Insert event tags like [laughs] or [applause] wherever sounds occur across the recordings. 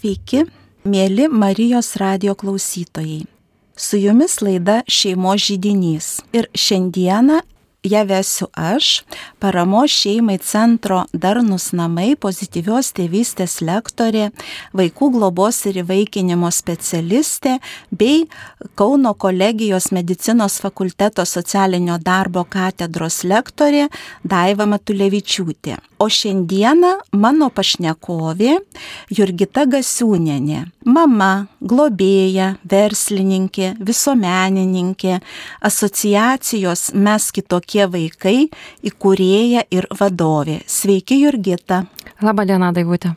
Sveiki, mėly Marijos radio klausytojai. Su jumis laida Šeimos žydinys. Ir šiandieną ją vesiu aš, paramos šeimai centro Darnus namai, pozityvios tėvystės lektorė, vaikų globos ir įvaikinimo specialistė bei Kauno kolegijos medicinos fakulteto socialinio darbo katedros lektorė Daiva Matulevičiūtė. O šiandieną mano pašnekovė Jurgita Gasiūnenė, mama, globėja, verslininkė, visuomenininkė, asociacijos mes kitokie tokie vaikai, įkūrėja ir vadovė. Sveiki, Jurgita. Labadiena, Daivutė.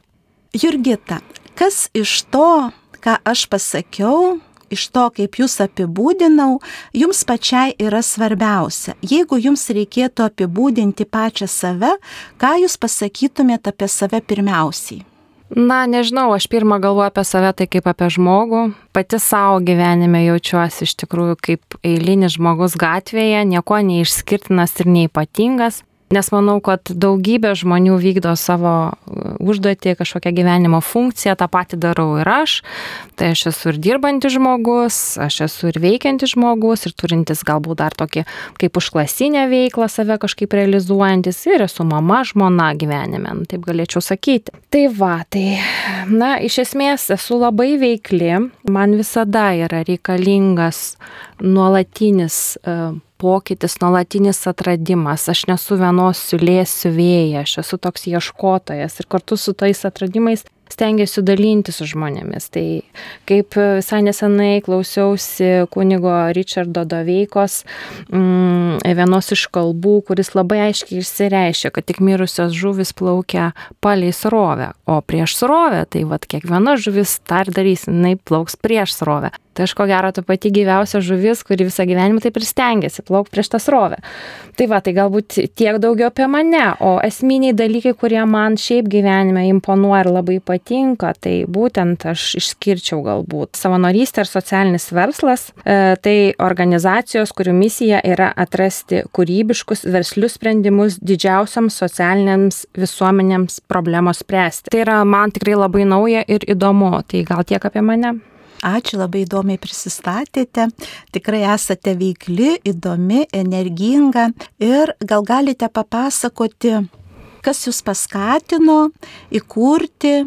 Jurgita, kas iš to, ką aš pasakiau, iš to, kaip jūs apibūdinau, jums pačiai yra svarbiausia. Jeigu jums reikėtų apibūdinti pačią save, ką jūs pasakytumėte apie save pirmiausiai? Na, nežinau, aš pirmą galvoju apie save tai kaip apie žmogų. Pati savo gyvenime jaučiuosi iš tikrųjų kaip eilinis žmogus gatvėje, nieko neišskirtinas ir neipatingas nes manau, kad daugybė žmonių vykdo savo uh, užduotį, kažkokią gyvenimo funkciją, tą patį darau ir aš. Tai aš esu ir dirbantis žmogus, aš esu ir veikiantis žmogus, ir turintis galbūt dar tokį kaip užklasinę veiklą save kažkaip realizuojantis, ir esu mama, žmona gyvenime, nu, taip galėčiau sakyti. Tai va, tai, na, iš esmės esu labai veikli, man visada yra reikalingas nuolatinis uh, pokytis, nuolatinis atradimas. Aš nesu vienos siulės siuvėja, aš esu toks ieškotojas ir kartu su tais atradimais stengiuosi dalinti su žmonėmis. Tai kaip visai nesenai klausiausi kunigo Richardo Doveikos mm, vienos iš kalbų, kuris labai aiškiai išsireiškia, kad tik mirusios žuvis plaukia palei srovę, o prieš srovę, tai vad kiekviena žuvis ir darys, jinai plauks prieš srovę. Tai aš ko gero ta pati gyviausia žuvis, kuri visą gyvenimą taip ir stengiasi plaukti prieš tą srovę. Tai va, tai galbūt tiek daugiau apie mane, o esminiai dalykai, kurie man šiaip gyvenime imponuoja ir labai patinka, tai būtent aš išskirčiau galbūt savanorystė ir socialinis verslas, e, tai organizacijos, kurių misija yra atrasti kūrybiškus verslius sprendimus didžiausiams socialiniams visuomenėms problemos spręsti. Tai yra man tikrai labai nauja ir įdomu, tai gal tiek apie mane. Ačiū, labai įdomiai prisistatėte. Tikrai esate veikli, įdomi, energinga ir gal galite papasakoti, kas jūs paskatino įkurti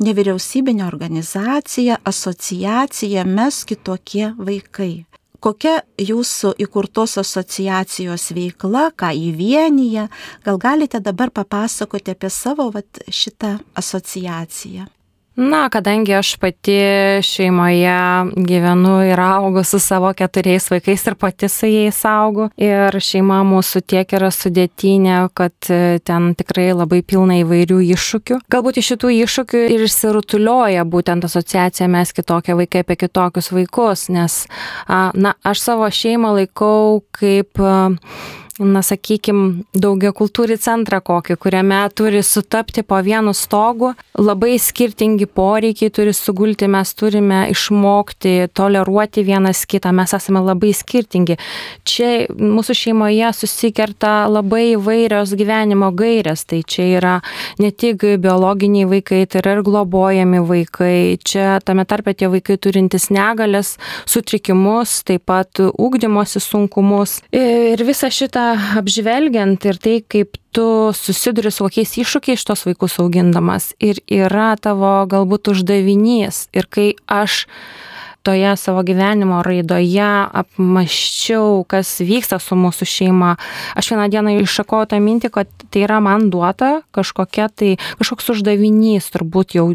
nevyriausybinę organizaciją, asociaciją Mes kitokie vaikai. Kokia jūsų įkurtos asociacijos veikla, ką įvienyje, gal galite dabar papasakoti apie savo vat, šitą asociaciją? Na, kadangi aš pati šeimoje gyvenu ir augu su savo keturiais vaikais ir pati su jais augu. Ir šeima mūsų tiek yra sudėtinė, kad e, ten tikrai labai pilna įvairių iššūkių. Galbūt iš šitų iššūkių ir išsirutulioja būtent asociacija mes kitokie vaikai apie kitokius vaikus, nes, na, aš savo šeimą laikau kaip na, sakykime, daugia kultūrį centrą kokį, kuriame turi sutapti po vienu stogu, labai skirtingi poreikiai turi sugulti, mes turime išmokti toleruoti vienas kitą, mes esame labai skirtingi. Čia mūsų šeimoje susikerta labai įvairios gyvenimo gairės, tai čia yra ne tik biologiniai vaikai, tai yra ir globojami vaikai, čia tame tarpe tie vaikai turintys negalės, sutrikimus, taip pat ūkdymosi sunkumus. Ir visą šitą apžvelgiant ir tai, kaip tu susiduri su kokiais iššūkiais šitos vaikus augindamas ir yra tavo galbūt uždavinys. Ir kai aš toje savo gyvenimo raidoje apmaščiau, kas vyksta su mūsų šeima. Aš vieną dieną iššakau tą mintį, kad tai yra man duota kažkokia tai, kažkoks uždavinys, turbūt jau,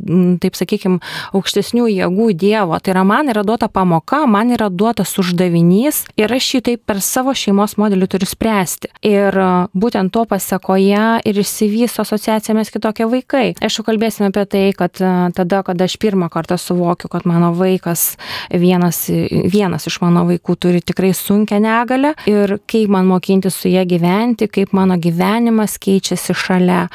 taip sakykime, aukštesnių jėgų Dievo. Tai yra man yra duota pamoka, man yra duotas uždavinys ir aš jį taip per savo šeimos modelį turiu spręsti. Ir būtent to pasiekoje ir išsivysto asociacija mes kitokie vaikai. Aišku, kalbėsime apie tai, kad tada, kada aš pirmą kartą suvokiu, kad mano vaikas vienas, vienas iš mano vaikų turi tikrai sunkę negalę ir kaip man mokinti su ją gyventi, kaip mano gyvenimas keičiasi šalia,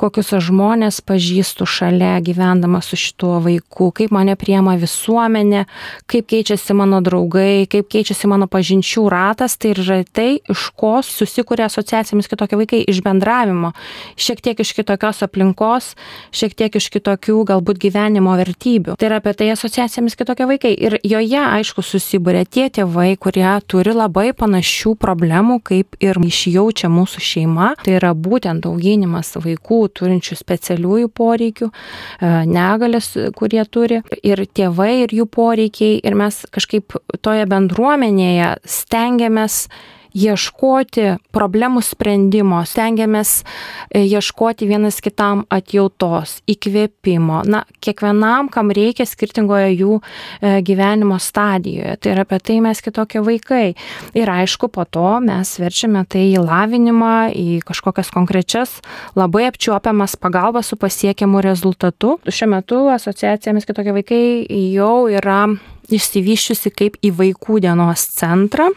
kokius aš žmonės pažįstu šalia gyvendama su šituo vaiku, kaip mane priema visuomenė, kaip keičiasi mano draugai, kaip keičiasi mano pažinčių ratas, tai yra tai, iš ko susikuria asociacijomis kitokie vaikai, iš bendravimo, šiek tiek iš kitokios aplinkos, šiek tiek iš kitokių galbūt gyvenimo vertybių. Tai yra apie tai asociacijomis kitokie vaikai. Ir joje, aišku, susibūrė tie tėvai, kurie turi labai panašių problemų, kaip ir išjaučia mūsų šeima. Tai yra būtent auginimas vaikų turinčių specialiųjų poreikių, e, negalės, kurie turi, ir tėvai, ir jų poreikiai. Ir mes kažkaip toje bendruomenėje stengiamės ieškoti problemų sprendimo, stengiamės e, ieškoti vienas kitam atjautos, įkvėpimo, na, kiekvienam, kam reikia skirtingoje jų e, gyvenimo stadijoje. Tai yra apie tai mes kitokie vaikai. Ir aišku, po to mes verčiame tai į lavinimą, į kažkokias konkrečias, labai apčiuopiamas pagalbas su pasiekiamu rezultatu. Šiuo metu asociacija mes kitokie vaikai jau yra išsivyščiusi kaip į vaikų dienos centrą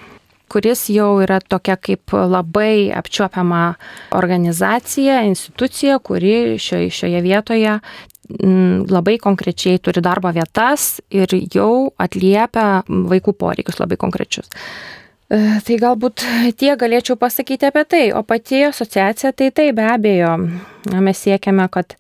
kuris jau yra tokia kaip labai apčiuopiama organizacija, institucija, kuri šioje, šioje vietoje mm, labai konkrečiai turi darbo vietas ir jau atliepia vaikų poreikius labai konkrečius. E, tai galbūt tie galėčiau pasakyti apie tai, o pati asociacija tai tai be abejo, mes siekiame, kad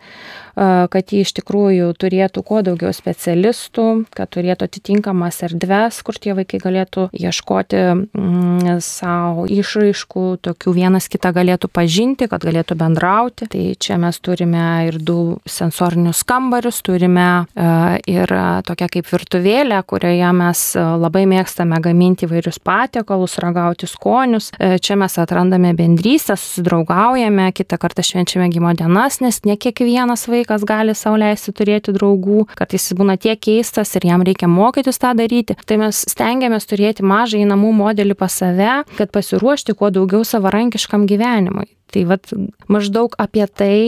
kad ji iš tikrųjų turėtų kuo daugiau specialistų, kad turėtų atitinkamas erdves, kur tie vaikai galėtų ieškoti mm, savo išraiškų, tokių vienas kitą galėtų pažinti, kad galėtų bendrauti. Tai čia mes turime ir du sensorinius kambarius, turime ir tokia kaip virtuvėlė, kurioje mes labai mėgstame gaminti įvairius patiekalus, ragauti skonius. Čia mes atrandame bendrystę, susidraugaujame, kitą kartą švenčiame gimo dienas, nes ne kiekvienas vaikas gali sauliaisti turėti draugų, kartais jis būna tiek keistas ir jam reikia mokytis tą daryti. Tai mes stengiamės turėti mažą į namų modelį pas save, kad pasiruošti kuo daugiau savarankiškam gyvenimui. Tai vad maždaug apie tai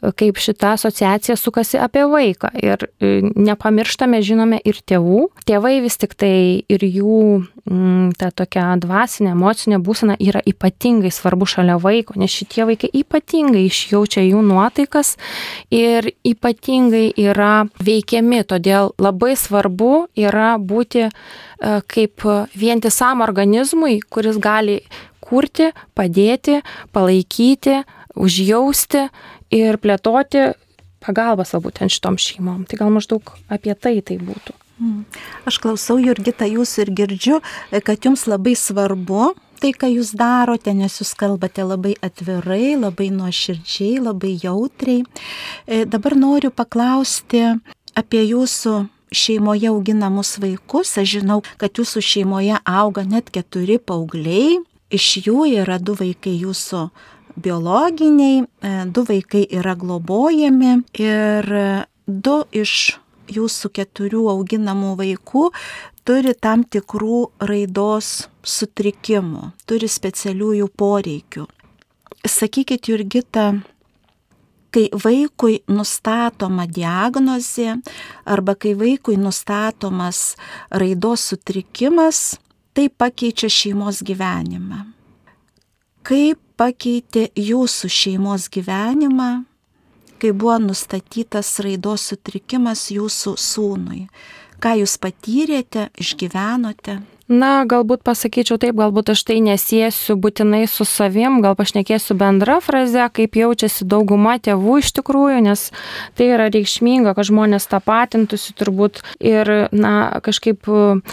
kaip šita asociacija sukasi apie vaiką. Ir e, nepamirštame, žinome, ir tėvų. Tėvai vis tik tai ir jų mm, ta tokia dvasinė, emocinė būsena yra ypatingai svarbu šalia vaiko, nes šitie vaikai ypatingai išjaučia jų nuotaikas ir ypatingai yra veikiami. Todėl labai svarbu yra būti e, kaip vientisam organizmui, kuris gali kurti, padėti, palaikyti, užjausti ir plėtoti pagalbą savo būtent šitom šeimom. Tai gal maždaug apie tai tai būtų. Hmm. Aš klausau, Jurgita, jūsų ir girdžiu, kad jums labai svarbu tai, ką jūs darote, nes jūs kalbate labai atvirai, labai nuoširdžiai, labai jautriai. E, dabar noriu paklausti apie jūsų šeimoje auginamus vaikus. Aš žinau, kad jūsų šeimoje auga net keturi paaugliai. Iš jų yra du vaikai jūsų biologiniai, e, du vaikai yra globojami ir du iš jūsų keturių auginamų vaikų turi tam tikrų raidos sutrikimų, turi specialiųjų poreikių. Sakykit, Jurgita, kai vaikui nustatoma diagnozė arba kai vaikui nustatomas raidos sutrikimas, tai pakeičia šeimos gyvenimą. Kaip pakeitė jūsų šeimos gyvenimą, kai buvo nustatytas raidos sutrikimas jūsų sūnui? Ką jūs patyrėte, išgyvenote? Na, galbūt pasakyčiau taip, galbūt aš tai nesiesiu būtinai su savim, gal pašnekėsiu bendra fraze, kaip jaučiasi dauguma tėvų iš tikrųjų, nes tai yra reikšminga, kad žmonės tą patintųsi turbūt ir, na, kažkaip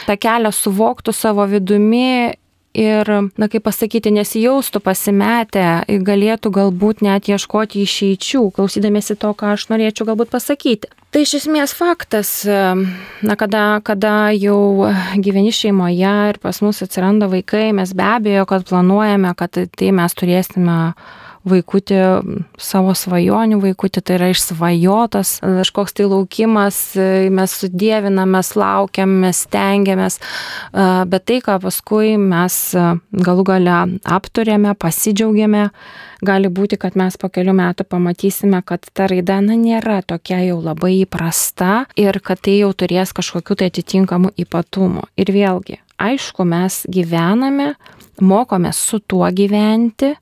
tą kelią suvoktų savo vidumi ir, na kaip pasakyti, nesijaustų pasimetę, galėtų galbūt net ieškoti išeičių, klausydamėsi to, ką aš norėčiau galbūt pasakyti. Tai iš esmės faktas, na kada, kada jau gyveni šeimoje ir pas mus atsiranda vaikai, mes be abejo, kad planuojame, kad tai mes turėsime vaikutį, savo svajonių vaikutį, tai yra išsvajotas, kažkoks tai laukimas, mes sudėvinam, mes laukiam, mes stengiamės, bet tai, ką paskui mes galų gale apturėme, pasidžiaugiame, gali būti, kad mes po kelių metų pamatysime, kad ta raida na, nėra tokia jau labai įprasta ir kad tai jau turės kažkokiu tai atitinkamu ypatumu. Ir vėlgi, aišku, mes gyvename mokomės su tuo gyventi,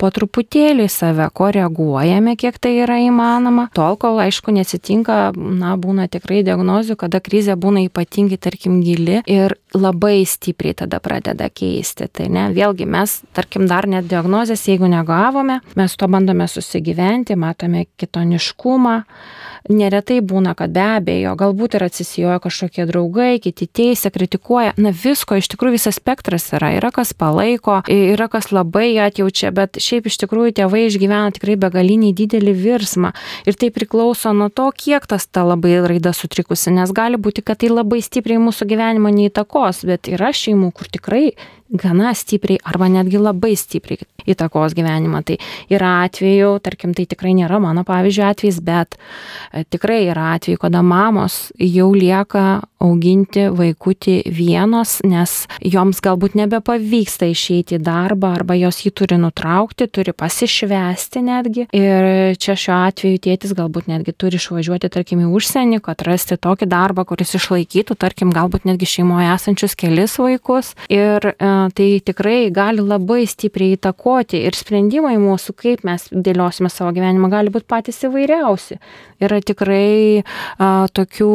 po truputėlį save koreguojame, kiek tai yra įmanoma, tol kol, aišku, nesitinka, na, būna tikrai diagnozių, kada krizė būna ypatingai, tarkim, gili ir labai stipriai tada pradeda keisti. Tai ne, vėlgi mes, tarkim, dar net diagnozės, jeigu negavome, mes to bandome susigyventi, matome kitoniškumą neretai būna, kad be abejo, galbūt ir atsisijoja kažkokie draugai, kiti teisė, kritikuoja. Na visko, iš tikrųjų visas spektras yra. Yra kas palaiko, yra kas labai atjaučia, bet šiaip iš tikrųjų tėvai išgyvena tikrai begalinį didelį virsmą. Ir tai priklauso nuo to, kiek tas ta labai raida sutrikusi, nes gali būti, kad tai labai stipriai mūsų gyvenimo neįtakos, bet yra šeimų, kur tikrai gana stipriai arba netgi labai stipriai įtakos gyvenimą. Tai yra atveju, tarkim, tai tikrai nėra mano pavyzdžio atvejs, bet e, tikrai yra atveju, kada mamos jau lieka auginti vaikutį vienos, nes joms galbūt nebepavyksta išeiti į darbą arba jos jį turi nutraukti, turi pasišvesti netgi. Ir čia šiuo atveju tėtis galbūt netgi turi išvažiuoti, tarkim, į užsienį, kad rasti tokį darbą, kuris išlaikytų, tarkim, galbūt netgi šeimoje esančius kelis vaikus. Ir e, tai tikrai gali labai stipriai įtakoti ir sprendimai mūsų, kaip mes dėliosime savo gyvenimą, gali būti patys įvairiausi. Yra tikrai a, tokių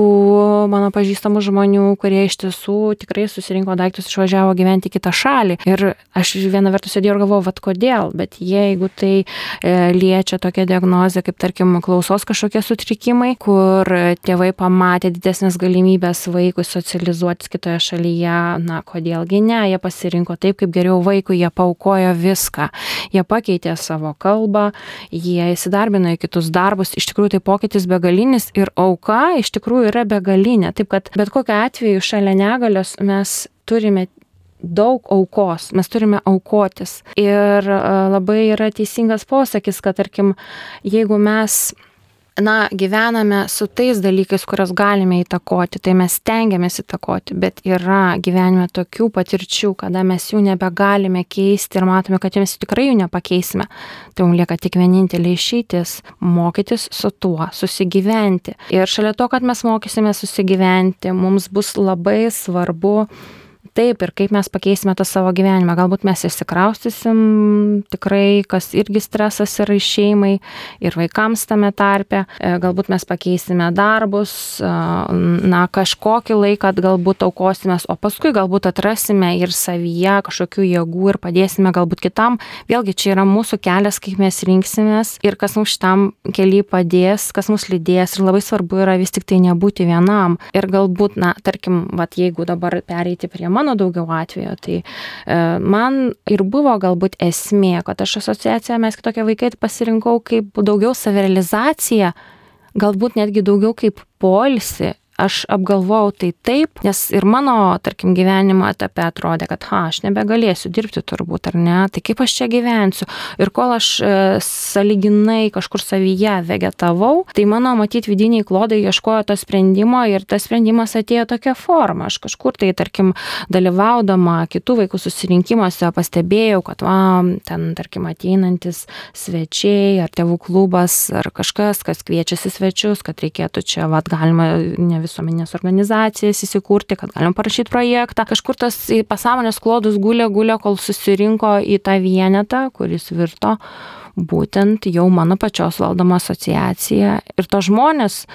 mano pažįstamų žmonių, kurie iš tiesų tikrai susirinko daiktus, išvažiavo gyventi kitą šalį. Ir aš vieną vertus sėdėjau ir galvojau, vad kodėl, bet jeigu tai e, liečia tokia diagnozė, kaip tarkim klausos kažkokie sutrikimai, kur tėvai pamatė didesnės galimybės vaikui socializuotis kitoje šalyje, na kodėlgi ne, jie pasirinko taip, kaip geriau vaikui, jie paukojo viską, jie pakeitė savo kalbą, jie įsidarbino į kitus darbus, iš tikrųjų tai pokytis begalinis ir auka iš tikrųjų yra begalinė. Taip kad bet kokiu atveju šalia negalios mes turime daug aukos, mes turime aukotis. Ir e, labai yra teisingas posakis, kad tarkim, jeigu mes na, gyvename su tais dalykais, kurios galime įtakoti, tai mes stengiamės įtakoti, bet yra gyvenime tokių patirčių, kada mes jų nebegalime keisti ir matome, kad mes tikrai jų nepakeisime. Tai mums lieka tik vienintelė išeitis - mokytis su tuo, susigyventi. Ir šalia to, kad mes mokysime susigyventi, mums bus labai svarbu taip ir kaip mes pakeisime tą savo gyvenimą. Galbūt mes išsikraustysim tikrai, kas irgi stresas yra šeimai ir vaikams tame tarpe. E, galbūt mes pakeisime darbus, e, na, kažkokį laiką galbūt aukosimės, o paskui galbūt atrasime ir savyje kažkokių jėgų ir padėsime galbūt kitam. Vėlgi čia yra mūsų kelias, kaip mes rinksimės ir kas mums šitam keliui padės, kas mus lydės. Ir labai svarbu yra vis tik tai nebūti vienam. Ir galbūt, na, tarkim, vat, jeigu dabar pereiti prie mano daugiau atveju. Tai e, man ir buvo galbūt esmė, kad aš asociaciją mes kitokie vaikai pasirinkau kaip daugiau savirealizaciją, galbūt netgi daugiau kaip polsi aš apgalvojau tai taip, nes ir mano, tarkim, gyvenimo etape atrodė, kad, ha, aš nebegalėsiu dirbti turbūt, ar ne, tai kaip aš čia gyvensiu. Ir kol aš e, saliginai kažkur savyje vegetavau, tai mano, matyt, vidiniai klodai ieškojo to sprendimo ir tas sprendimas atėjo tokia forma. Aš kažkur tai, tarkim, dalyvaudama kitų vaikų susirinkimuose pastebėjau, kad, va, ten, tarkim, ateinantis svečiai ar tėvų klubas ar kažkas, kas kviečiasi svečius, kad reikėtų čia, va, galima ne visuomenės organizacijas įsikurti, kad galim parašyti projektą. Kažkur tas pasąmonės klodus gulė, gulė, kol susirinko į tą vienetą, kuris virto būtent jau mano pačios valdoma asociacija. Ir to žmonės,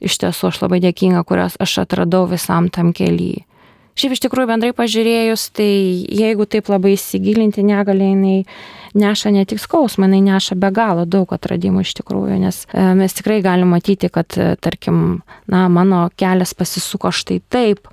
iš tiesų aš labai dėkinga, kurios aš atradau visam tam keliui. Šiaip iš tikrųjų bendrai pažiūrėjus, tai jeigu taip labai įsigilinti negalė, jinai neša ne tik skausmą, jinai neša be galo daug atradimų iš tikrųjų, nes e, mes tikrai galim matyti, kad, e, tarkim, na, mano kelias pasisuko štai taip,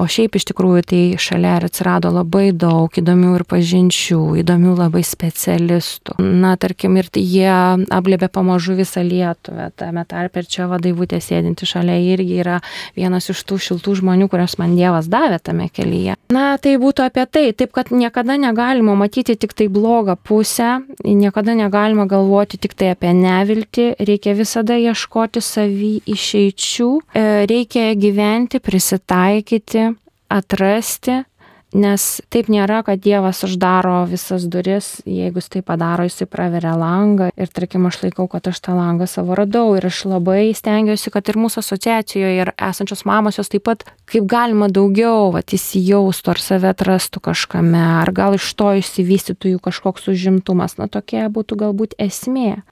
O šiaip iš tikrųjų tai šalia atsirado labai daug įdomių ir pažinčių, įdomių labai specialistų. Na, tarkim, ir jie aplėbė pamažu visą Lietuvą. Tame tarpe ir čia vadaivutė sėdinti šalia irgi yra vienas iš tų šiltų žmonių, kuriuos man Dievas davė tame kelyje. Na, tai būtų apie tai. Taip, kad niekada negalima matyti tik tai blogą pusę, niekada negalima galvoti tik tai apie neviltį, reikia visada ieškoti savy išeičių, e, reikia gyventi, prisitaikyti atrasti Nes taip nėra, kad Dievas uždaro visas duris, jeigu jis tai padaro, jis praveria langą ir, tarkim, aš laikau, kad aš tą langą savo radau ir aš labai stengiuosi, kad ir mūsų asociacijoje ir esančios mamos jos taip pat kaip galima daugiau vat, įsijaustų ar save atrastų kažkame, ar gal iš to išsivystytų jų kažkoks užimtumas. Na tokia būtų galbūt esmė.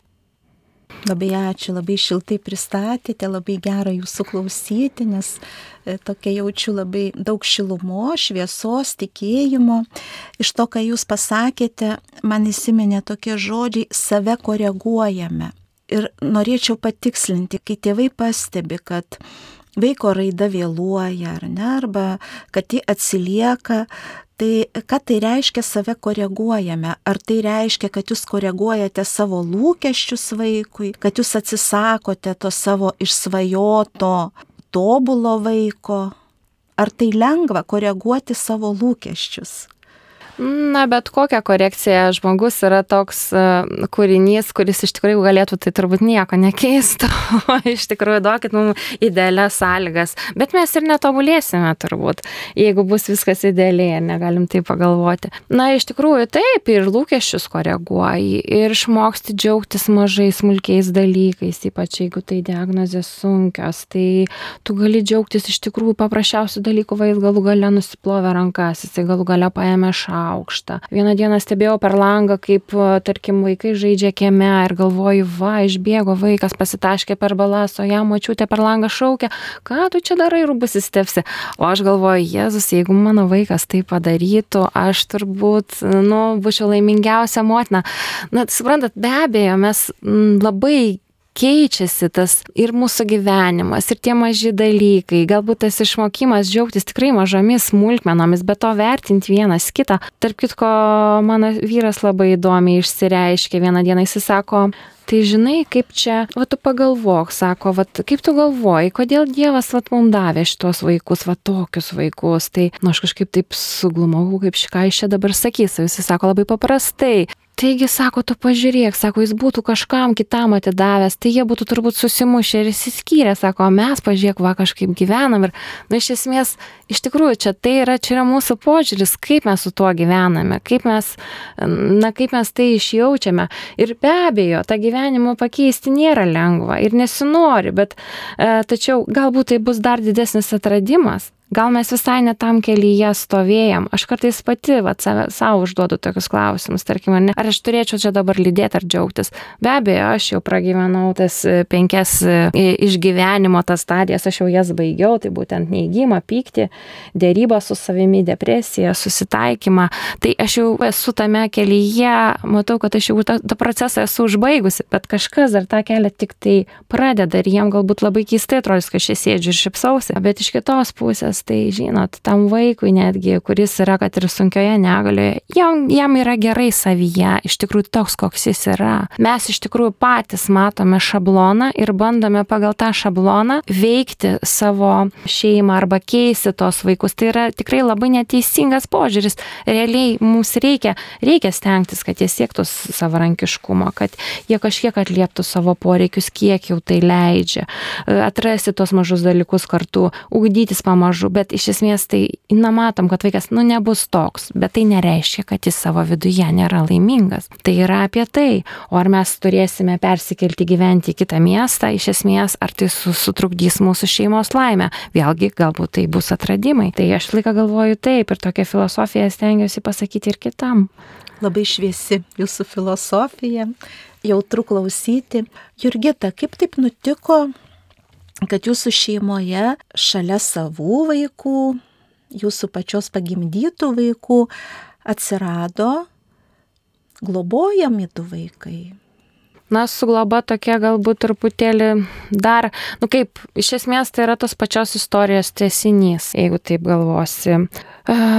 Labai ačiū, labai šiltai pristatėte, labai gera jūsų klausyti, nes e, tokia jaučiu labai daug šilumo, šviesos, tikėjimo. Iš to, ką jūs pasakėte, man įsiminė tokie žodžiai - save koreguojame. Ir norėčiau patikslinti, kai tėvai pastebi, kad vaiko raida vėluoja ar ne, arba kad ji atsilieka, Tai ką tai reiškia save koreguojame? Ar tai reiškia, kad jūs koreguojate savo lūkesčius vaikui, kad jūs atsisakote to savo išsvajoto tobulo vaiko? Ar tai lengva koreguoti savo lūkesčius? Na, bet kokia korekcija žmogus yra toks uh, kūrinys, kuris iš tikrųjų galėtų tai turbūt nieko nekeistų, [laughs] iš tikrųjų duokit mums idealias sąlygas. Bet mes ir netobulėsime turbūt, jeigu bus viskas idealiai ir negalim tai pagalvoti. Na, iš tikrųjų taip, ir lūkesčius koreguoji, ir išmoksti džiaugtis mažais, smulkiais dalykais, ypač jeigu tai diagnozės sunkios, tai tu gali džiaugtis iš tikrųjų paprasčiausių dalykų, vai jis galų gale nusiplovė rankas, jis galų gale paėmė šalį aukštą. Vieną dieną stebėjau per langą, kaip, tarkim, vaikai žaidžia kieme ir galvoju, va, išbėgo vaikas, pasitaškė per balas, o jam mačiutė per langą šaukia, ką tu čia darai, rūbus įstepsi. O aš galvoju, Jėzus, jeigu mano vaikas tai padarytų, aš turbūt, nu, būčiau laimingiausia motina. Na, suprantat, be abejo, mes labai keičiasi tas ir mūsų gyvenimas, ir tie maži dalykai, galbūt tas išmokimas džiaugtis tikrai mažomis smulkmenomis, bet to vertinti vienas kitą. Tarp kitko, mano vyras labai įdomiai išsireiškė vieną dieną, jis sako, Tai žinai, kaip čia, va tu pagalvok, sako, va kaip tu galvoji, kodėl Dievas va mums davė šitos vaikus, va tokius vaikus. Tai, nu, aš kažkaip taip suglumau, kaip šiką iš čia dabar sakys, visi sako labai paprastai. Taigi, sako, tu pažiūrėk, sako, jis būtų kažkam kitam atidavęs, tai jie būtų turbūt susimušę ir įsiskyrę, sako, mes pažiūrėk, va kažkaip gyvenam ir, na, nu, iš esmės, iš tikrųjų, čia tai yra, čia yra mūsų požiūris, kaip mes su tuo gyvename, kaip mes, na, kaip mes tai išjaučiame. Ir be abejo, tą gyvenimą pakeisti nėra lengva ir nesinori, bet e, tačiau galbūt tai bus dar didesnis atradimas, Gal mes visai netam kelyje stovėjom. Aš kartais pati vat, savo užduodu tokius klausimus, tarkim, ar, ne, ar aš turėčiau čia dabar lydėti ar džiaugtis. Be abejo, aš jau pragyvenau tas e, penkias e, išgyvenimo tas stadijas, aš jau jas baigiau, tai būtent neįgymą, pyktį, dėrybą su savimi, depresiją, susitaikymą. Tai aš jau esu tame kelyje, matau, kad aš jau tą, tą procesą esu užbaigusi, bet kažkas dar tą kelią tik tai pradeda ir jiem galbūt labai keistai atrodys, kad aš čia sėdžiu ir šipsausi. Bet iš kitos pusės vaikas, tai žinot, tam vaikui netgi, kuris yra, kad ir sunkioje negalioje, jam, jam yra gerai savyje, iš tikrųjų toks, koks jis yra. Mes iš tikrųjų patys matome šabloną ir bandome pagal tą šabloną veikti savo šeimą arba keisti tos vaikus. Tai yra tikrai labai neteisingas požiūris. Realiai mums reikia, reikia stengtis, kad jie siektų savarankiškumo, kad jie kažkiek atlieptų savo poreikius, kiek jau tai leidžia. Atrasti tos mažus dalykus kartu, ugdytis pamažu gražu, bet iš esmės tai, na, matom, kad vaikas, nu, nebus toks, bet tai nereiškia, kad jis savo viduje nėra laimingas. Tai yra apie tai, o ar mes turėsime persikelti gyventi į kitą miestą, iš esmės, ar tai sutrukdys mūsų šeimos laimę. Vėlgi, galbūt tai bus atradimai. Tai aš laiką galvoju taip ir tokią filosofiją stengiuosi pasakyti ir kitam. Labai šviesi jūsų filosofija, jautru klausyti. Jurgita, kaip taip nutiko, kad jūsų šeimoje šalia savų vaikų, jūsų pačios pagimdytų vaikų atsirado globojami du vaikai. Na, su globa tokia galbūt truputėlį dar, nu kaip, iš esmės tai yra tos pačios istorijos tesinys, jeigu taip galvosi.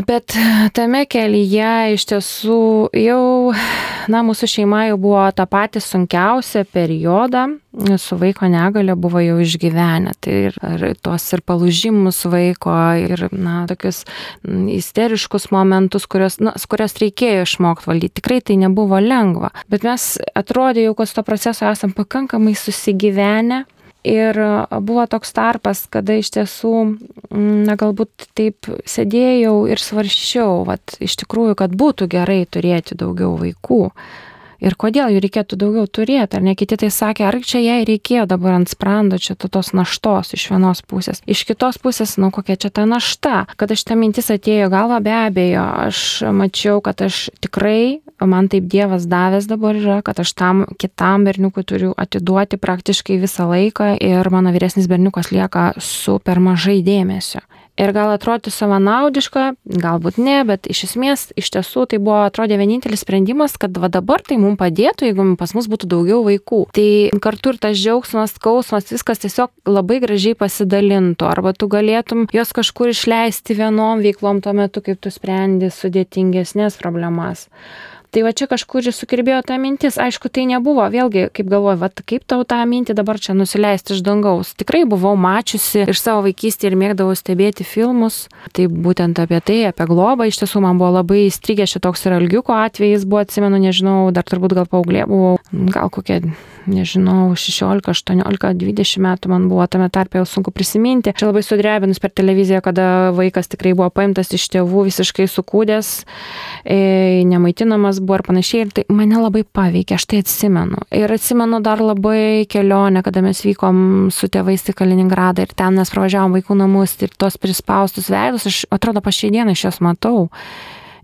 Bet tame kelyje iš tiesų jau, na, mūsų šeima jau buvo tą patį sunkiausią periodą, su vaiko negalė buvo jau išgyvenę. Tai ir, tuos ir palūžimus vaiko, ir, na, tokius isteriškus momentus, kurios, na, kurios reikėjo išmokti valdyti. Tikrai tai nebuvo lengva. Bet mes atrodė jau, kad to proceso esam pakankamai susigyvenę Ir buvo toks tarpas, kada iš tiesų, na galbūt taip sėdėjau ir svarščiau, vat, iš tikrųjų, kad būtų gerai turėti daugiau vaikų ir kodėl jų reikėtų daugiau turėti, ar ne? Kiti tai sakė, ar čia jai reikėjo dabar ant sprando čia tos naštos iš vienos pusės. Iš kitos pusės, nu kokia čia ta našta, kad aš ta mintis atėjo galva be abejo, aš mačiau, kad aš tikrai, man taip Dievas davęs dabar yra, kad aš tam kitam berniukui turiu atiduoti praktiškai visą laiką ir mano vyresnis berniukas lieka su per mažai dėmesio ir gal atrodytų savanaudiška, galbūt ne, bet iš esmės iš tiesų tai buvo atrodė vienintelis sprendimas, kad va dabar tai mums padėtų, jeigu pas mus būtų daugiau vaikų. Tai kartu ir tas džiaugsmas, skausmas, viskas tiesiog labai gražiai pasidalintų, arba tu galėtum jos kažkur išleisti vienom veiklom tuo metu, kaip tu sprendi sudėtingesnės problemas. Tai va čia kažkur ir sukirbėjo ta mintis, aišku, tai nebuvo, vėlgi, kaip galvoju, va kaip tau tą mintį dabar čia nusileisti iš dangaus. Tikrai buvau mačiusi iš savo vaikystį ir mėgdavau stebėti filmus, tai būtent apie tai, apie globą, iš tiesų man buvo labai įstrigęs šitoks ir algiuko atvejis, buvo, atsimenu, nežinau, dar turbūt gal paauglė buvau, gal kokia nežinau, 16, 18, 20 metų man buvo tame tarpe jau sunku prisiminti. Čia labai sudrebinus per televiziją, kada vaikas tikrai buvo paimtas iš tėvų visiškai sukūdęs, e, nemaitinamas buvo ir panašiai. Ir tai mane labai paveikė, aš tai atsimenu. Ir atsimenu dar labai kelionę, kada mes vykom su tėvais į Kaliningradą ir ten mes pravažiavom vaikų namus ir tos prispaustus veidus, aš atrodo, pa šiai dieną iš jos matau.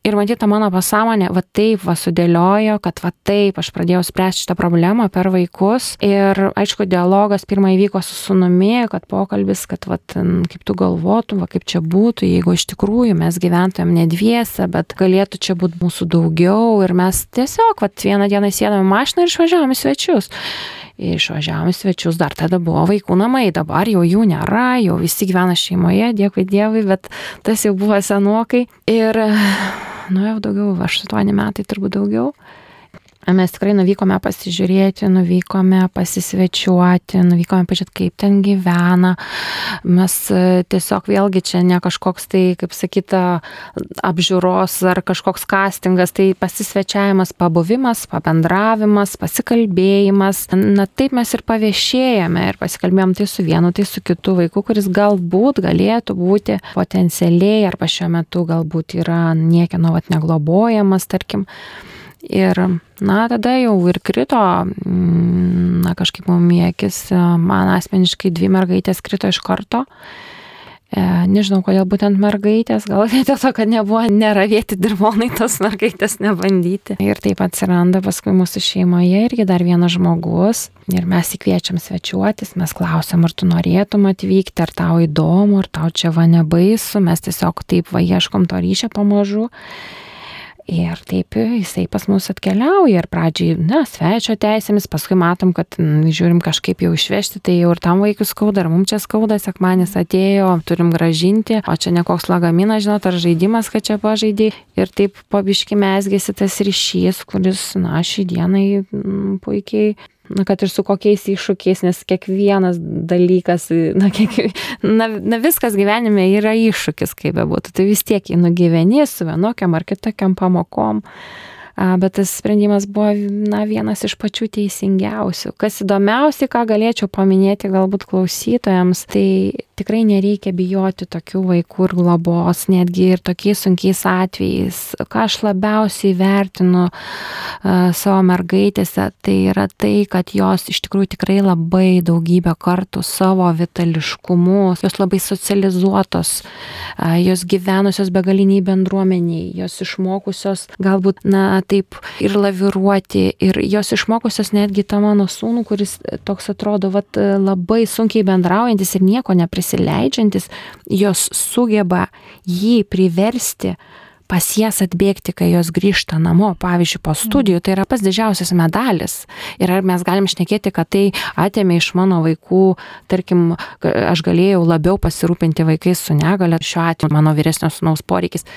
Ir matyt, ta mano pasąmonė va taip va sudėliojo, kad va taip aš pradėjau spręsti šitą problemą per vaikus. Ir aišku, dialogas pirmą įvyko su sunumi, kad pokalbis, kad va kaip tu galvotum, va kaip čia būtų, jeigu iš tikrųjų mes gyventumėm ne dviese, bet galėtų čia būti mūsų daugiau. Ir mes tiesiog va vieną dieną sėdame mašiną ir išvažiavome svečius išvažiavom svečius, dar tada buvo vaikų namai, dabar jau jų nėra, jau visi gyvena šeimoje, dėkui Dievui, bet tas jau buvo senokai. Ir nu jau daugiau, 8 metai turbūt daugiau. Mes tikrai nuvykome pasižiūrėti, nuvykome pasisvečiuoti, nuvykome pažiūrėti, kaip ten gyvena. Mes e, tiesiog vėlgi čia ne kažkoks tai, kaip sakyta, apžiūros ar kažkoks castingas, tai pasisvečiavimas, pabuvimas, pabendravimas, pasikalbėjimas. Na taip mes ir paviešėjame ir pasikalbėjom tai su vienu, tai su kitu vaiku, kuris galbūt galėtų būti potencialiai arba šiuo metu galbūt yra niekieno vat neglobojamas, tarkim. Ir, na, tada jau ir krito, mm, na, kažkaip mum į akis, man asmeniškai dvi mergaitės krito iš karto. E, nežinau, kodėl būtent mergaitės, gal dėl to, kad nebuvo neravėti dirvonai tos mergaitės nebandyti. Ir taip atsiranda paskui mūsų šeimoje irgi dar vienas žmogus ir mes įkviečiam svečiuotis, mes klausiam, ar tu norėtum atvykti, ar tau įdomu, ar tau čia va nebaisu, mes tiesiog taip va ieškom to ryšio pamažu. Ir taip jisai pas mus atkeliauja ir pradžiai, na, svečio teisėmis, paskui matom, kad m, mm, žiūrim kažkaip jau išvežti, tai jau ir tam vaikui skauda, ar mums čia skauda, sekmanis atėjo, turim gražinti, o čia ne koks lagaminas, žinot, ar žaidimas, kad čia pažaidė. Ir taip pabiški mesgėsi tas ryšys, kuris, na, šį dienai m, mm, puikiai na, kad ir su kokiais iššūkiais, nes kiekvienas dalykas, na, kiek, na, na viskas gyvenime yra iššūkis, kaip bebūtų, tai vis tiek jį nugyveni su vienokiam ar kitokiam pamokom. Bet tas sprendimas buvo na, vienas iš pačių teisingiausių. Kas įdomiausia, ką galėčiau paminėti galbūt klausytojams, tai tikrai nereikia bijoti tokių vaikų ir globos, netgi ir tokiais sunkiais atvejais. Ką aš labiausiai vertinu uh, savo mergaitėse, tai yra tai, kad jos iš tikrųjų tikrai labai daugybę kartų savo vitališkumu, jos labai socializuotos, uh, jos gyvenusios begaliniai bendruomeniai, jos išmokusios galbūt, na, taip ir laviruoti, ir jos išmokusios netgi tą mano sūnų, kuris toks atrodo, vat, labai sunkiai bendraujantis ir nieko neprisimena prisileidžiantis, jos sugeba jį priversti pas jas atbėgti, kai jos grįžta namo, pavyzdžiui, po studijų, tai yra pats didžiausias medalis. Ir ar mes galim šnekėti, kad tai atėmė iš mano vaikų, tarkim, aš galėjau labiau pasirūpinti vaikais su negale, šiuo atveju mano vyresnio sunaus poreikis.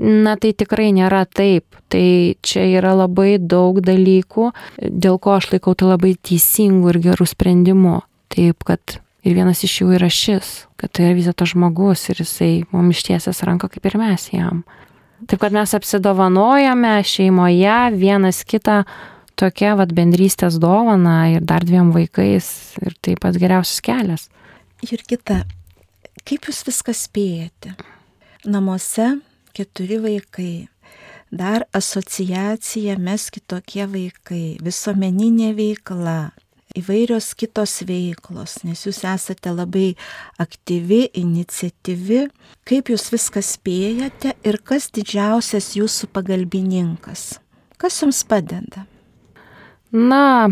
Na tai tikrai nėra taip. Tai čia yra labai daug dalykų, dėl ko aš laikau tai labai teisingų ir gerų sprendimų. Taip, kad Ir vienas iš jų yra šis, kad tai yra vis dėlto žmogus ir jisai mums ištiesęs ranką kaip ir mes jam. Taip kad mes apsidovanojame šeimoje vienas kitą tokia vat bendrystės dovana ir dar dviem vaikais ir taip pat geriausias kelias. Ir kita, kaip jūs viską spėjate? Namuose keturi vaikai, dar asociacija mes kitokie vaikai, visuomeninė veikla, įvairios kitos veiklos, nes jūs esate labai aktyvi, iniciatyvi, kaip jūs viską spėjate ir kas didžiausias jūsų pagalbininkas, kas jums padeda. Na,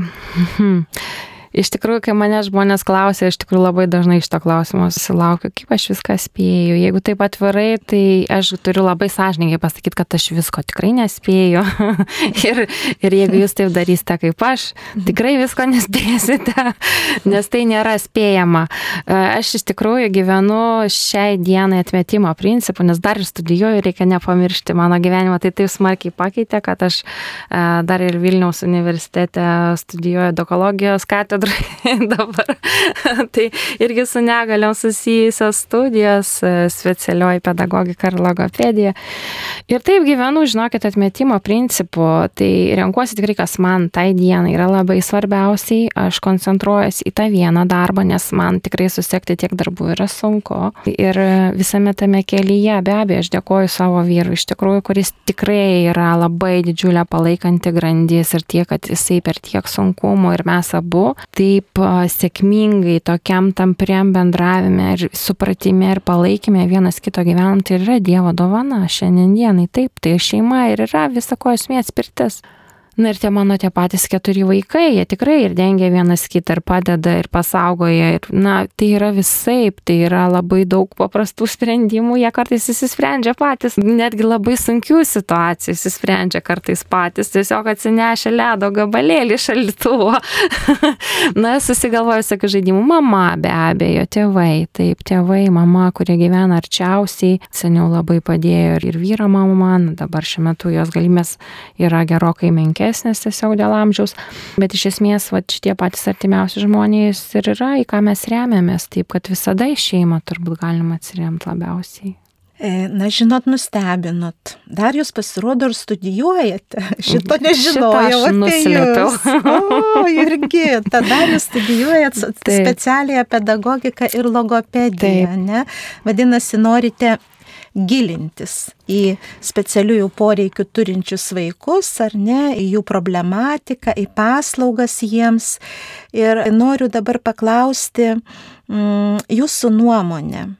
Iš tikrųjų, kai mane žmonės klausia, iš tikrųjų labai dažnai iš to klausimo susilaukiu, kaip aš viską spėju. Jeigu taip atvirai, tai aš turiu labai sąžininkai pasakyti, kad aš visko tikrai nespėju. [laughs] ir, ir jeigu jūs taip darysite kaip aš, tikrai visko nespėsite, [laughs] nes tai nėra spėjama. E, aš iš tikrųjų gyvenu šiai dienai atmetimo principu, nes dar ir studijuoju, reikia nepamiršti mano gyvenimą, tai taip smarkiai pakeitė, kad aš e, dar ir Vilniaus universitete studijuoju dokologijos katedrą katedrai [laughs] dabar. tai irgi su negaliom susijusios studijos, e, specialioji pedagogika ir logopedija. Ir taip gyvenu, žinokit, atmetimo principu. Tai renkuosi tikrai, kas man tai dienai yra labai svarbiausiai. Aš koncentruojuosi į tą vieną darbą, nes man tikrai susiekti tiek darbų yra sunku. Ir visame tame kelyje, be abejo, aš dėkoju savo vyrui, iš tikrųjų, kuris tikrai yra labai didžiulė palaikanti grandis ir tiek, kad jisai per tiek sunkumų ir mes abu taip sėkmingai tokiam tampriam bendravime ir supratime ir palaikime vienas kito gyvenam, tai yra Dievo dovana šiandien dienai. Taip, tai šeima ir yra visako esmė atspirtis. Na ir tie mano tie patys keturi vaikai, jie tikrai ir dengia vienas kitą ir padeda ir pasaugoja. Ir, na, tai yra visai, tai yra labai daug paprastų sprendimų, jie kartais įsisprendžia patys, netgi labai sunkių situacijų įsisprendžia kartais patys, tiesiog atsinešę ledo gabalėlį šaldytuvo. [laughs] na, susigalvoju, sakau, žaidimų mama be abejo, tėvai, taip, tėvai, mama, kurie gyvena arčiausiai, seniau labai padėjo ir, vyro mama, na, dabar šiuo metu jos galimės yra gerokai menkesnės menkesnės tiesiog dėl amžiaus, bet iš esmės va, šitie patys artimiausi žmonės ir yra, į ką mes remiamės, taip kad visada į šeimą turbūt galima atsiremti labiausiai. E, na, žinot, nustebinot. Dar jūs pasirodo ir studijuojate. [laughs] Šito nežinojau apie jūs. O, irgi, tada jūs studijuojat specialiąją pedagogiką ir logopediją, Taip. ne? Vadinasi, norite gilintis į specialiųjų poreikių turinčius vaikus, ar ne, į jų problematiką, į paslaugas jiems. Ir noriu dabar paklausti mm, jūsų nuomonę.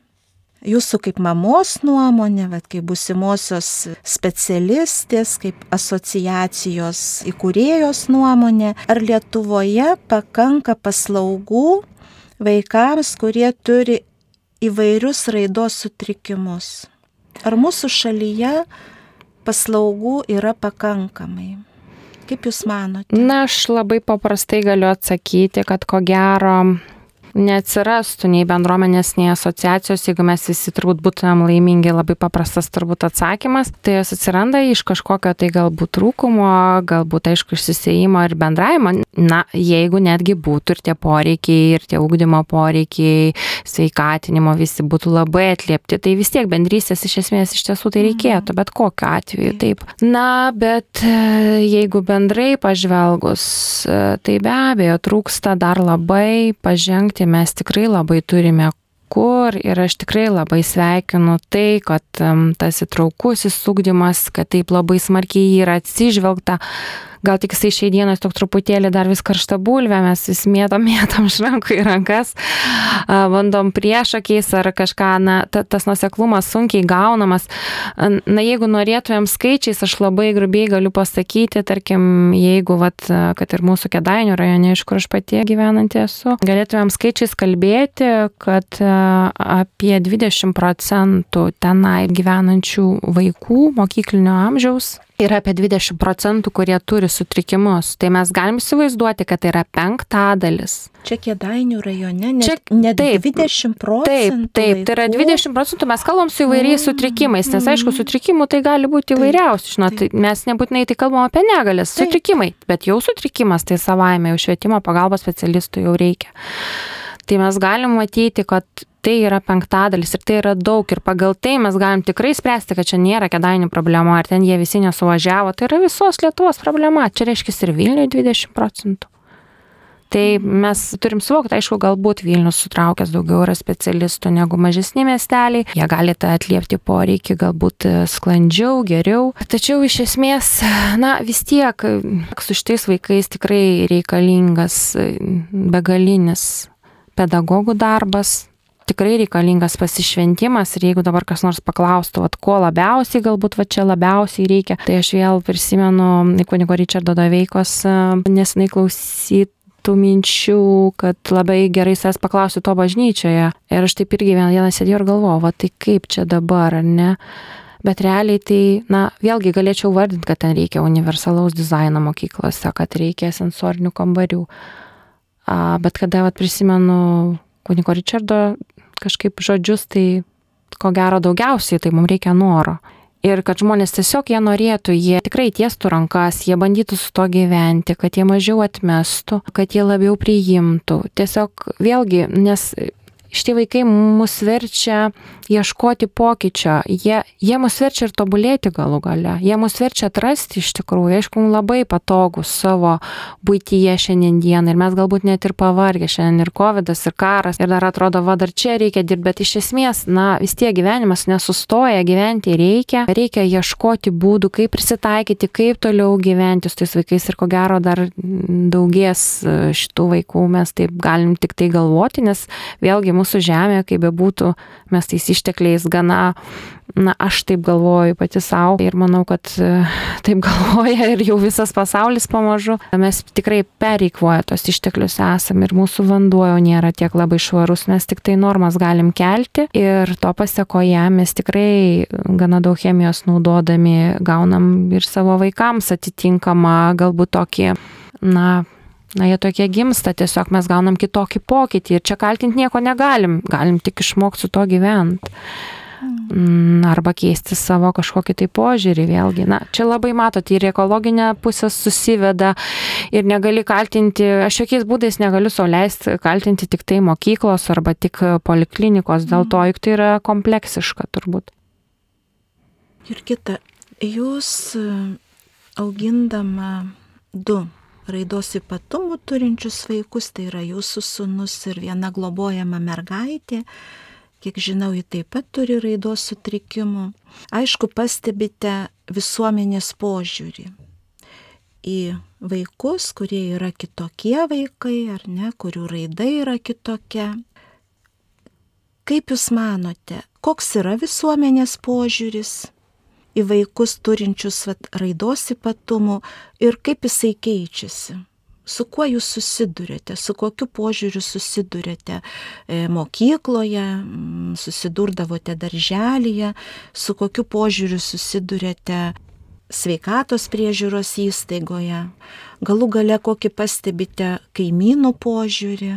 Jūsų kaip mamos nuomonė, bet kaip busimosios specialistės, kaip asociacijos įkūrėjos nuomonė, ar Lietuvoje pakanka paslaugų vaikams, kurie turi įvairius raidos sutrikimus? Ar mūsų šalyje paslaugų yra pakankamai? Kaip Jūs manote? Na, aš labai paprastai galiu atsakyti, kad ko gero neatsirastų nei bendruomenės, nei asociacijos, jeigu mes visi turbūt būtumėm laimingi, labai paprastas turbūt atsakymas, tai jos atsiranda iš kažkokio tai galbūt trūkumo, galbūt aišku išsisėjimo ir bendravimo. Na, jeigu netgi būtų ir tie poreikiai, ir tie ūkdymo poreikiai, sveikatinimo visi būtų labai atliepti, tai vis tiek bendrystės iš esmės iš tiesų tai reikėtų, bet kokiu atveju taip. Na, bet e, jeigu bendrai pažvelgus, e, tai be abejo trūksta dar labai pažengti tai mes tikrai labai turime kur ir aš tikrai labai sveikinu tai, kad tas įtraukusis sugdymas, kad taip labai smarkiai yra atsižvelgta gal tik jisai šiai dienai toks truputėlį dar vis karšta bulvė, mes vis mėtom, [laughs] mėtom iš rankų į rankas, bandom priešakiais ar kažką, na, ta, tas nuseklumas sunkiai gaunamas. Na, jeigu norėtumėm skaičiais, aš labai grubiai galiu pasakyti, tarkim, jeigu, vat, kad ir mūsų kedainių rajone, iš kur aš pati gyvenantį esu, galėtumėm skaičiais kalbėti, kad apie 20 procentų tenai gyvenančių vaikų mokyklinio amžiaus yra apie 20 procentų, kurie turi sutrikimus. Tai mes galim įsivaizduoti, kad tai yra penktadalis. Čia kėdainių rajone, net, Čia, net taip, 20 procentų. Taip, taip, tai yra 20 procentų, mes kalbam su įvairiais mm, sutrikimais, nes aišku, mm. sutrikimų tai gali būti įvairiausių, žinot, taip. mes nebūtinai tai kalbam apie negalės, sutrikimai, bet jau sutrikimas tai savaime, jau švietimo pagalbos specialistų jau reikia. Tai mes galim matyti, kad tai yra penktadalis ir tai yra daug ir pagal tai mes galim tikrai spręsti, kad čia nėra kedainių problema, ar ten jie visi nesuvažiavo, tai yra visos Lietuvos problema, čia reiškia ir Vilniui 20 procentų. Tai mes turim suvokti, aišku, galbūt Vilnius sutraukęs daugiau yra specialistų negu mažesni miesteliai, jie gali tą atliepti poreikį galbūt sklandžiau, geriau. Tačiau iš esmės, na vis tiek su šitais vaikais tikrai reikalingas begalinis pedagogų darbas, tikrai reikalingas pasišventimas ir jeigu dabar kas nors paklaustų, vat, ko labiausiai, galbūt va čia labiausiai reikia, tai aš vėl prisimenu kunigo Richardo Doveikos nesinai klausyt tų minčių, kad labai gerai savęs paklausiu to bažnyčioje. Ir aš taip irgi vieną dieną sėdėjau ir galvojau, va tai kaip čia dabar, ar ne? Bet realiai tai, na, vėlgi galėčiau vardinti, kad ten reikia universalaus dizaino mokyklose, kad reikia sensorinių kambarių. A, bet kada vat, prisimenu kuniko Richardo kažkaip žodžius, tai ko gero daugiausiai, tai mums reikia noro. Ir kad žmonės tiesiog jie norėtų, jie tikrai tiestų rankas, jie bandytų su to gyventi, kad jie mažiau atmestų, kad jie labiau priimtų. Tiesiog vėlgi, nes šitie vaikai mus verčia ieškoti pokyčio, jie, jie mus verčia ir tobulėti galų gale, jie mus verčia atrasti iš tikrųjų, aišku, labai patogus savo būtyje šiandien ir mes galbūt net ir pavargę, šiandien. Ir COVID, ir karas, ir dar atrodo, va dar čia reikia dirbti, bet iš esmės, na, vis tiek gyvenimas nesustoja, gyventi reikia, reikia ieškoti būdų, kaip prisitaikyti, kaip toliau gyventi su tais vaikais. Ir ko gero dar daugės šitų vaikų, mes taip galim tik tai galvoti, nes vėlgi mūsų žemė, kaip bebūtų, mes tais ištekliais gana, na, aš taip galvoju pati savo ir manau, kad e, taip galvoja ir jau visas pasaulis pamažu. Mes tikrai pereikvoja tos išteklius esam ir mūsų vanduo jau nėra tiek labai švarus, mes tik tai normas galim kelti ir to pasiekoje mes tikrai gana daug chemijos naudodami gaunam ir savo vaikams atitinkamą galbūt tokį, na, Na, jie tokie gimsta, tiesiog mes gaunam kitokį pokytį ir čia kaltinti nieko negalim, galim tik išmokti su to gyventi. Mm, arba keisti savo kažkokį tai požiūrį vėlgi. Na, čia labai matot, ir ekologinė pusė susiveda ir negali kaltinti, aš jokiais būdais negaliu sauliaisti kaltinti tik tai mokyklos arba tik poliklinikos, dėl to juk tai yra kompleksiška turbūt. Ir kita, jūs augindama du raidos ypatumų turinčius vaikus, tai yra jūsų sunus ir viena globojama mergaitė. Kiek žinau, ji taip pat turi raidos sutrikimų. Aišku, pastebite visuomenės požiūrį į vaikus, kurie yra kitokie vaikai, ar ne, kurių raida yra kitokia. Kaip Jūs manote, koks yra visuomenės požiūris į vaikus turinčius vat, raidos ypatumų ir kaip jisai keičiasi. Su kuo jūs susidurėte, su kokiu požiūriu susidurėte e, mokykloje, susidurdavote darželėje, su kokiu požiūriu susidurėte sveikatos priežiūros įstaigoje, galų gale kokį pastebite kaimynų požiūrį.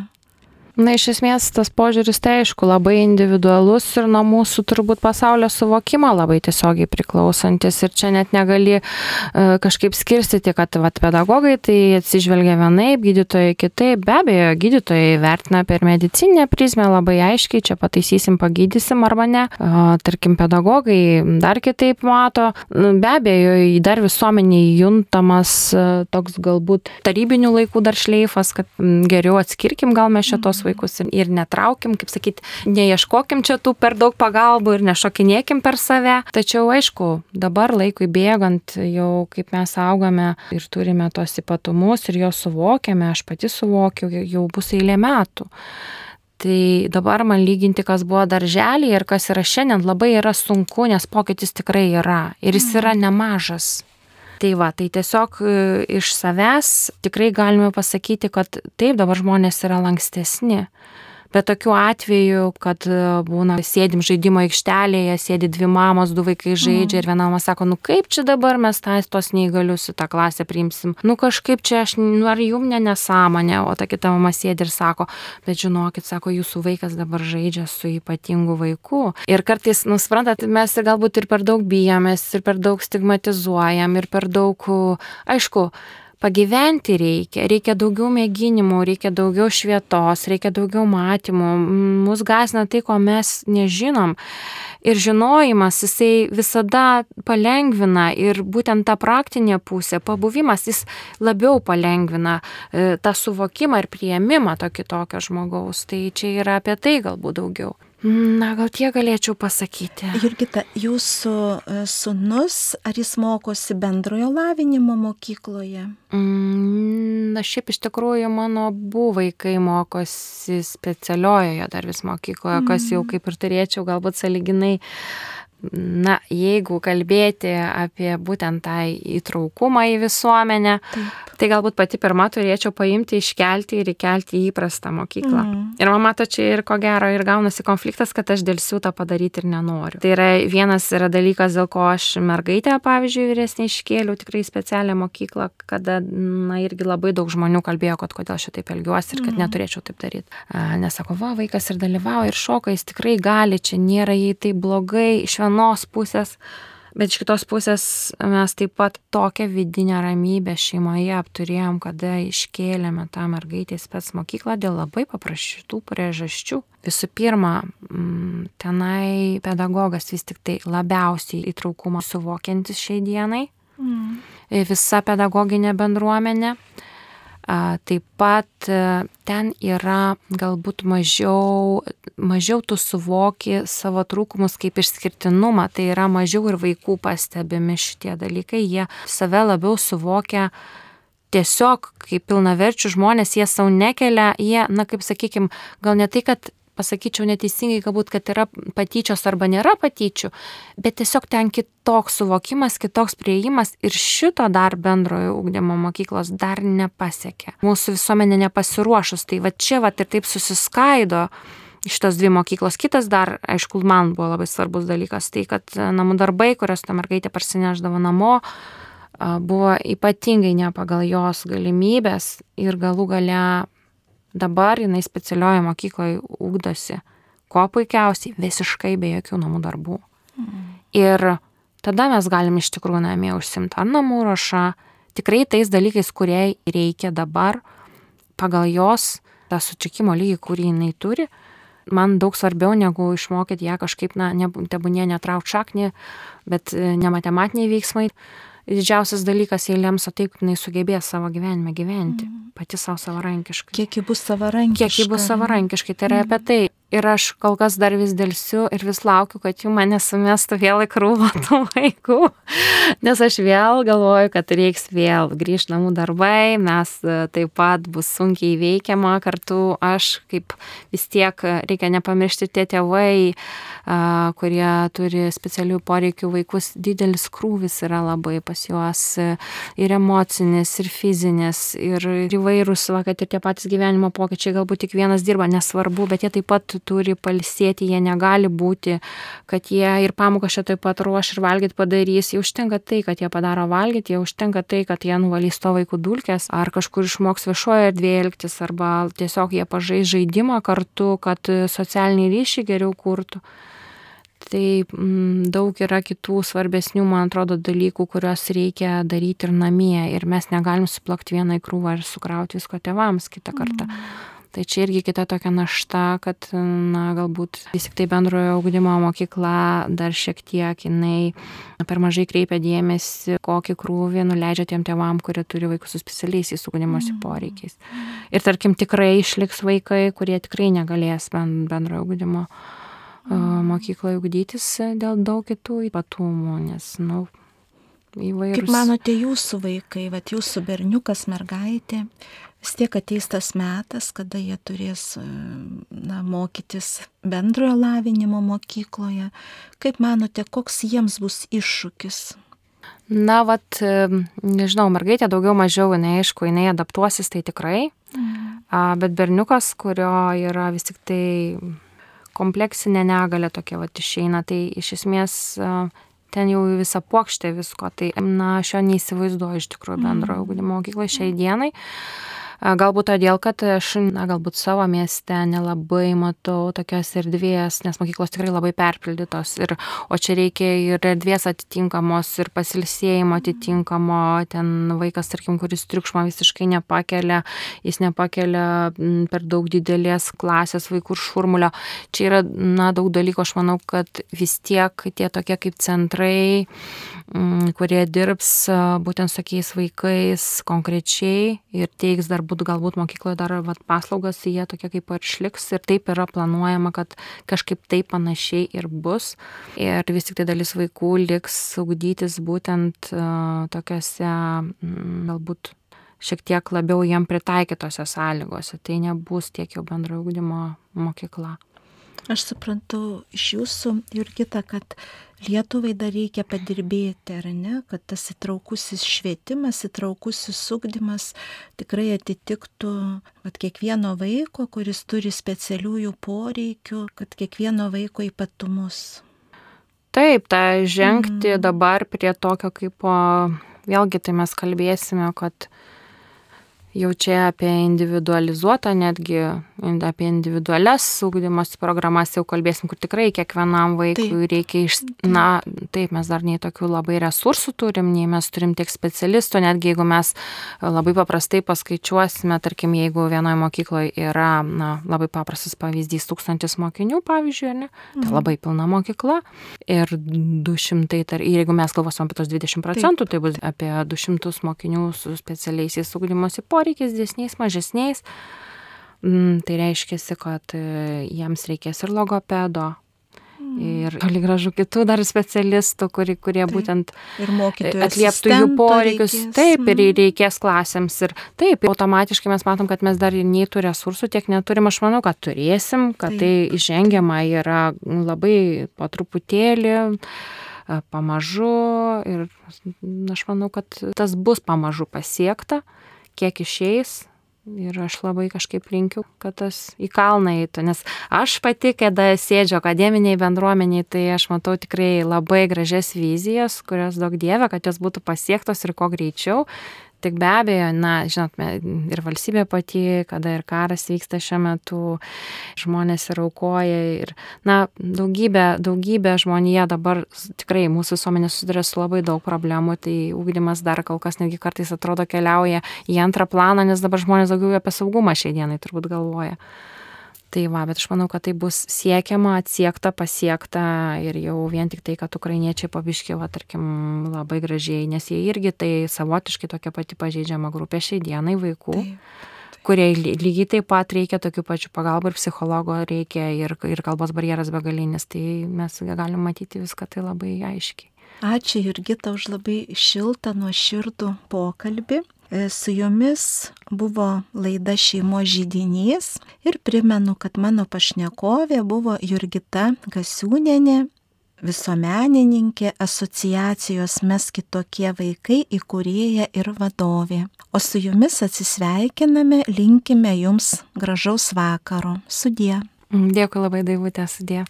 Na, iš esmės tas požiūris tai aišku labai individualus ir nuo mūsų turbūt pasaulio suvokimo labai tiesiogiai priklausantis. Ir čia net negali uh, kažkaip skirstyti, kad vat, pedagogai tai atsižvelgia vienaip, gydytojai kitaip. Be abejo, gydytojai vertina per medicinę prizmę labai aiškiai, čia pataisysim, pagydysim arba ne. Uh, tarkim, pedagogai dar kitaip mato. Nu, be abejo, dar visuomeniai juntamas uh, toks galbūt tarybinių laikų dar šleifas, kad geriau atskirkim gal mes šitos vaikus ir, netraukim, kaip sakyti, neieškokim čia tų per daug pagalbų ir nešokinėkim per save. Tačiau aišku, dabar laikui bėgant, jau kaip mes augame ir turime tos ypatumus ir juos suvokiame, aš pati suvokiu, jau bus eilė metų. Tai dabar man lyginti, kas buvo darželį ir kas yra šiandien, labai yra sunku, nes pokytis tikrai yra. Ir jis yra mhm. nemažas. Tai va, tai tiesiog e, iš savęs tikrai galime pasakyti, kad taip dabar žmonės yra lankstesni. Bet tokių atvejų, kad e, būna sėdim žaidimo aikštelėje, sėdi dvi mamos, du vaikai žaidžia mm. ir viena mama sako, nu kaip čia dabar mes tais tos neįgalius į tą klasę priimsim. Nu kažkaip čia aš, nu ar jum ne nesąmonė, o ta kita mama sėdi ir sako, bet žinokit, sako, jūsų vaikas dabar žaidžia su ypatingu vaiku. Ir kartais, nu suprantat, mes ir galbūt ir per daug bijomės, ir per daug stigmatizuojam, ir per daug, aišku, pagyventi reikia, reikia daugiau mėginimų, reikia daugiau švietos, reikia daugiau matymų. Mus gasina tai, ko mes nežinom. Ir žinojimas, jisai visada palengvina ir būtent ta praktinė pusė, pabuvimas, jis labiau palengvina e, tą suvokimą ir prieimimą to kitokio žmogaus. Tai čia yra apie tai galbūt daugiau. Na, gal tie galėčiau pasakyti. Jurgita, jūsų e, sunus, ar jis mokosi bendrojo lavinimo mokykloje? Mm, na, šiaip iš tikrųjų mano abu vaikai mokosi specialiojoje dar vis mokykloje, kas jau mm. kaip ir turėčiau galbūt saliginai na, jeigu kalbėti apie būtent tą įtraukumą į visuomenę, Taip. tai galbūt pati pirma turėčiau paimti, iškelti ir įkelti į įprastą mokyklą. Mm. Ir man mato, čia ir ko gero ir gaunasi konfliktas, kad aš dėl siūto padaryti ir nenoriu. Tai yra vienas yra dalykas, dėl ko aš mergaitę, pavyzdžiui, vyresnį iškėliau tikrai specialią mokyklą, kada, na, irgi labai daug žmonių kalbėjo, kad kodėl šitaip elgiuosi ir kad mm. neturėčiau taip daryti. Nesako, va, vaikas ir dalyvauja ir šoka, jis tikrai gali, čia nėra jai tai blogai, iš vienos pusės, bet iš kitos pusės mes taip pat tokią vidinę ramybę šeimoje apturėjom, kada iškėlėme tą mergaitę į spets mokyklą dėl labai paprastų priežasčių. Visų pirma, mm, tenai pedagogas vis tik tai labiausiai įtraukumą suvokiantis šiai dienai. Mm. Visa pedagoginė bendruomenė. Taip pat e, ten yra galbūt mažiau, mažiau tu suvoki savo trūkumus kaip išskirtinumą, tai yra mažiau ir vaikų pastebimi šitie dalykai, jie save labiau suvokia tiesiog kaip pilnaverčių žmonės, jie savo nekelia, jie, na kaip sakykime, gal ne tai, kad pasakyčiau neteisingai, galbūt, kad yra patyčios arba nėra patyčių, bet tiesiog ten kitoks suvokimas, kitoks prieimas ir šito dar bendrojo ūkdymo mokyklos dar nepasiekė. Mūsų visuomenė nepasiruošus, tai va čia va ir taip susiskaido šitos dvi mokyklos. Kitas dar, aišku, man buvo labai svarbus dalykas, tai kad namų darbai, kurios ta mergaitė parsineždavo namo, buvo ypatingai ne pagal jos galimybės ir galų gale Dabar jinai specialioje mokykloje ūkdosi, ko puikiausiai, visiškai be jokių namų darbų. Mm. Ir tada mes galim iš tikrųjų namie užsimti ar namų ruošą, tikrai tais dalykais, kurie reikia dabar pagal jos tą sučikimo lygį, kurį jinai turi, man daug svarbiau negu išmokyti ją kažkaip, na, tebūnie netrauk šaknį, bet e, ne matematiniai veiksmai didžiausias dalykas jai lems, o taip, jinai sugebės savo gyvenime gyventi, mm. pati savo savarankiškai. Kiek ji bus savarankiškai. Kiek ji bus savarankiškai, tai yra apie tai. Ir aš kol kas dar vis dėlsiu ir vis laukiu, kad jų mane sumestų vėl į krūvą tų [laughs] vaikų. Nes aš vėl galvoju, kad reiks vėl grįžti namų darbai, mes e, taip pat bus sunkiai veikiama kartu. Aš kaip vis tiek reikia nepamiršti tie tėvai, kurie turi specialių poreikių vaikus, didelis krūvis yra labai pas juos e, ir emocinis, ir fizinis, ir įvairūs, va, kad ir tie patys gyvenimo pokyčiai, galbūt tik vienas dirba, nesvarbu, bet jie taip pat turi palsėti, jie negali būti, kad jie ir pamoką šitą taip pat ruoš ir valgyti padarys, jau užtenka tai, kad jie padaro valgyti, jau užtenka tai, kad jie nuvalys to vaikų dulkės, ar kažkur išmoks viešoje erdvėje elgtis, arba tiesiog jie pažais žaidimą kartu, kad socialiniai ryšiai geriau kurtų tai mm, daug yra kitų svarbesnių, man atrodo, dalykų, kuriuos reikia daryti ir namie. Ir mes negalim suplakti vieną į krūvą ir sukrauti visko tėvams kitą kartą. Mm. Tai čia irgi kita tokia našta, kad, na, galbūt vis tik tai bendrojo augdymo mokykla dar šiek tiek jinai per mažai kreipia dėmesį, kokį krūvį nuleidžia tiem tėvam, kurie turi vaikus su specialiaisiais ugdymosi mm. poreikiais. Ir tarkim, tikrai išliks vaikai, kurie tikrai negalės bendrojo augdymo mokykloje ugdytis dėl daug kitų ypatumų, nes, na, nu, įvairūs. Kaip manote jūsų vaikai, va jūsų berniukas, mergaitė, vis tiek ateis tas metas, kada jie turės na, mokytis bendrojo lavinimo mokykloje. Kaip manote, koks jiems bus iššūkis? Na, vat, nežinau, mergaitė daugiau mažiau, jinai aišku, jinai adaptuosis tai tikrai, mm. bet berniukas, kurio yra vis tik tai kompleksinė negalė tokia va išeina, tai iš esmės ten jau visą plokštę visko, tai na, aš jo neįsivaizduoju iš tikrųjų bendrojo ugdymo mokykloje šiai dienai. Galbūt todėl, kad aš, na, galbūt savo mieste nelabai matau tokios erdvės, nes mokyklos tikrai labai perpildytos. Ir, o čia reikia ir erdvės atitinkamos, ir pasilsėjimo atitinkamo. Ten vaikas, tarkim, kuris triukšmo visiškai nepakelia, jis nepakelia per daug didelės klasės vaikų šurmulio. Čia yra, na, daug dalykų, aš manau, kad vis tiek tie tokie kaip centrai, kurie dirbs būtent su tokiais vaikais konkrečiai ir teiks dar būt galbūt mokykloje dar vat, paslaugas, jie tokie kaip ir išliks ir taip yra planuojama, kad kažkaip taip panašiai ir bus. Ir vis tik tai dalis vaikų liks ugdytis būtent tokiuose mm, galbūt šiek tiek labiau jiem pritaikytose sąlygose. Tai nebus tiek jau bendro ugdymo mokykla. Aš suprantu iš jūsų, Jurgita, kad Lietuvai dar reikia padirbėti, ar ne, kad tas įtraukusis švietimas, įtraukusis sugdymas tikrai atitiktų kad kiekvieno vaiko, kuris turi specialiųjų poreikių, kad kiekvieno vaiko ypatumus. Taip, tai žengti mm. dabar prie tokio kaip, vėlgi tai mes kalbėsime, kad jau čia apie individualizuotą netgi, apie individualias ūkdymosi programas jau kalbėsim, kur tikrai kiekvienam vaikui taip. reikia iš... Na, taip, mes dar nei tokių labai resursų turim, nei mes turim tiek specialistų, netgi jeigu mes labai paprastai paskaičiuosime, tarkim, jeigu vienoje mokykloje yra, na, labai paprastas pavyzdys, tūkstantis mokinių, pavyzdžiui, ne, tai mhm. labai pilna mokykla ir 200, tar, ir jeigu mes galvosim apie tos 20 procentų, taip. tai bus apie 200 mokinių su specialiaisiais ūkdymosi poreikiais poreikiais, didesniais, mažesniais. Mm, tai reiškia, kad e, jiems reikės ir logopedo, mm. ir toli gražu kitų dar specialistų, kurie, kurie taip, būtent atlieptų jų poreikius. Reikės. Taip, ir mm. reikės klasėms. Ir taip, automatiškai mes matom, kad mes dar nei tų resursų tiek neturim. Aš manau, kad turėsim, kad taip. tai žengiama yra labai po truputėlį e, pamažu ir aš manau, kad tas bus pamažu pasiekta kiek išeis. Ir aš labai kažkaip linkiu, kad tas į kalną eitų, nes aš pati, kada sėdžiu akademiniai bendruomeniai, tai aš matau tikrai labai gražias vizijas, kurios daug dievė, kad jos būtų pasiektos ir kuo greičiau. Tik be abejo, na, žinot, ir valstybė pati, kada ir karas vyksta šiuo metu, žmonės ir aukoja ir, na, daugybė, daugybė žmonėje dabar tikrai mūsų visuomenė susiduria su labai daug problemų, tai ūkdymas dar kol kas netgi kartais atrodo keliauja į antrą planą, nes dabar žmonės daugiau apie saugumą šiai dienai turbūt galvoja. Tai va, bet aš manau, kad tai bus siekiama, atsiekta, pasiekta ir jau vien tik tai, kad ukrainiečiai pabiški, va, tarkim, labai gražiai, nes jie irgi tai savotiškai tokia pati pažeidžiama grupė šiai dienai vaikų. Taip kurie lygiai taip pat reikia tokių pačių pagalbų ir psichologo reikia ir, ir kalbos barjeras begalinis, tai mes galim matyti viską tai labai aiškiai. Ačiū Jurgita už labai šiltą, nuoširdų pokalbį. E, su jumis buvo laida šeimo žydinys ir primenu, kad mano pašnekovė buvo Jurgita Gasiūnenė, visuomenininkė asociacijos Mes kitokie vaikai įkūrėja ir vadovė. O su jumis atsisveikiname, linkime jums gražaus vakaro. Sudie. Dėkui labai, Daivutė, sudie.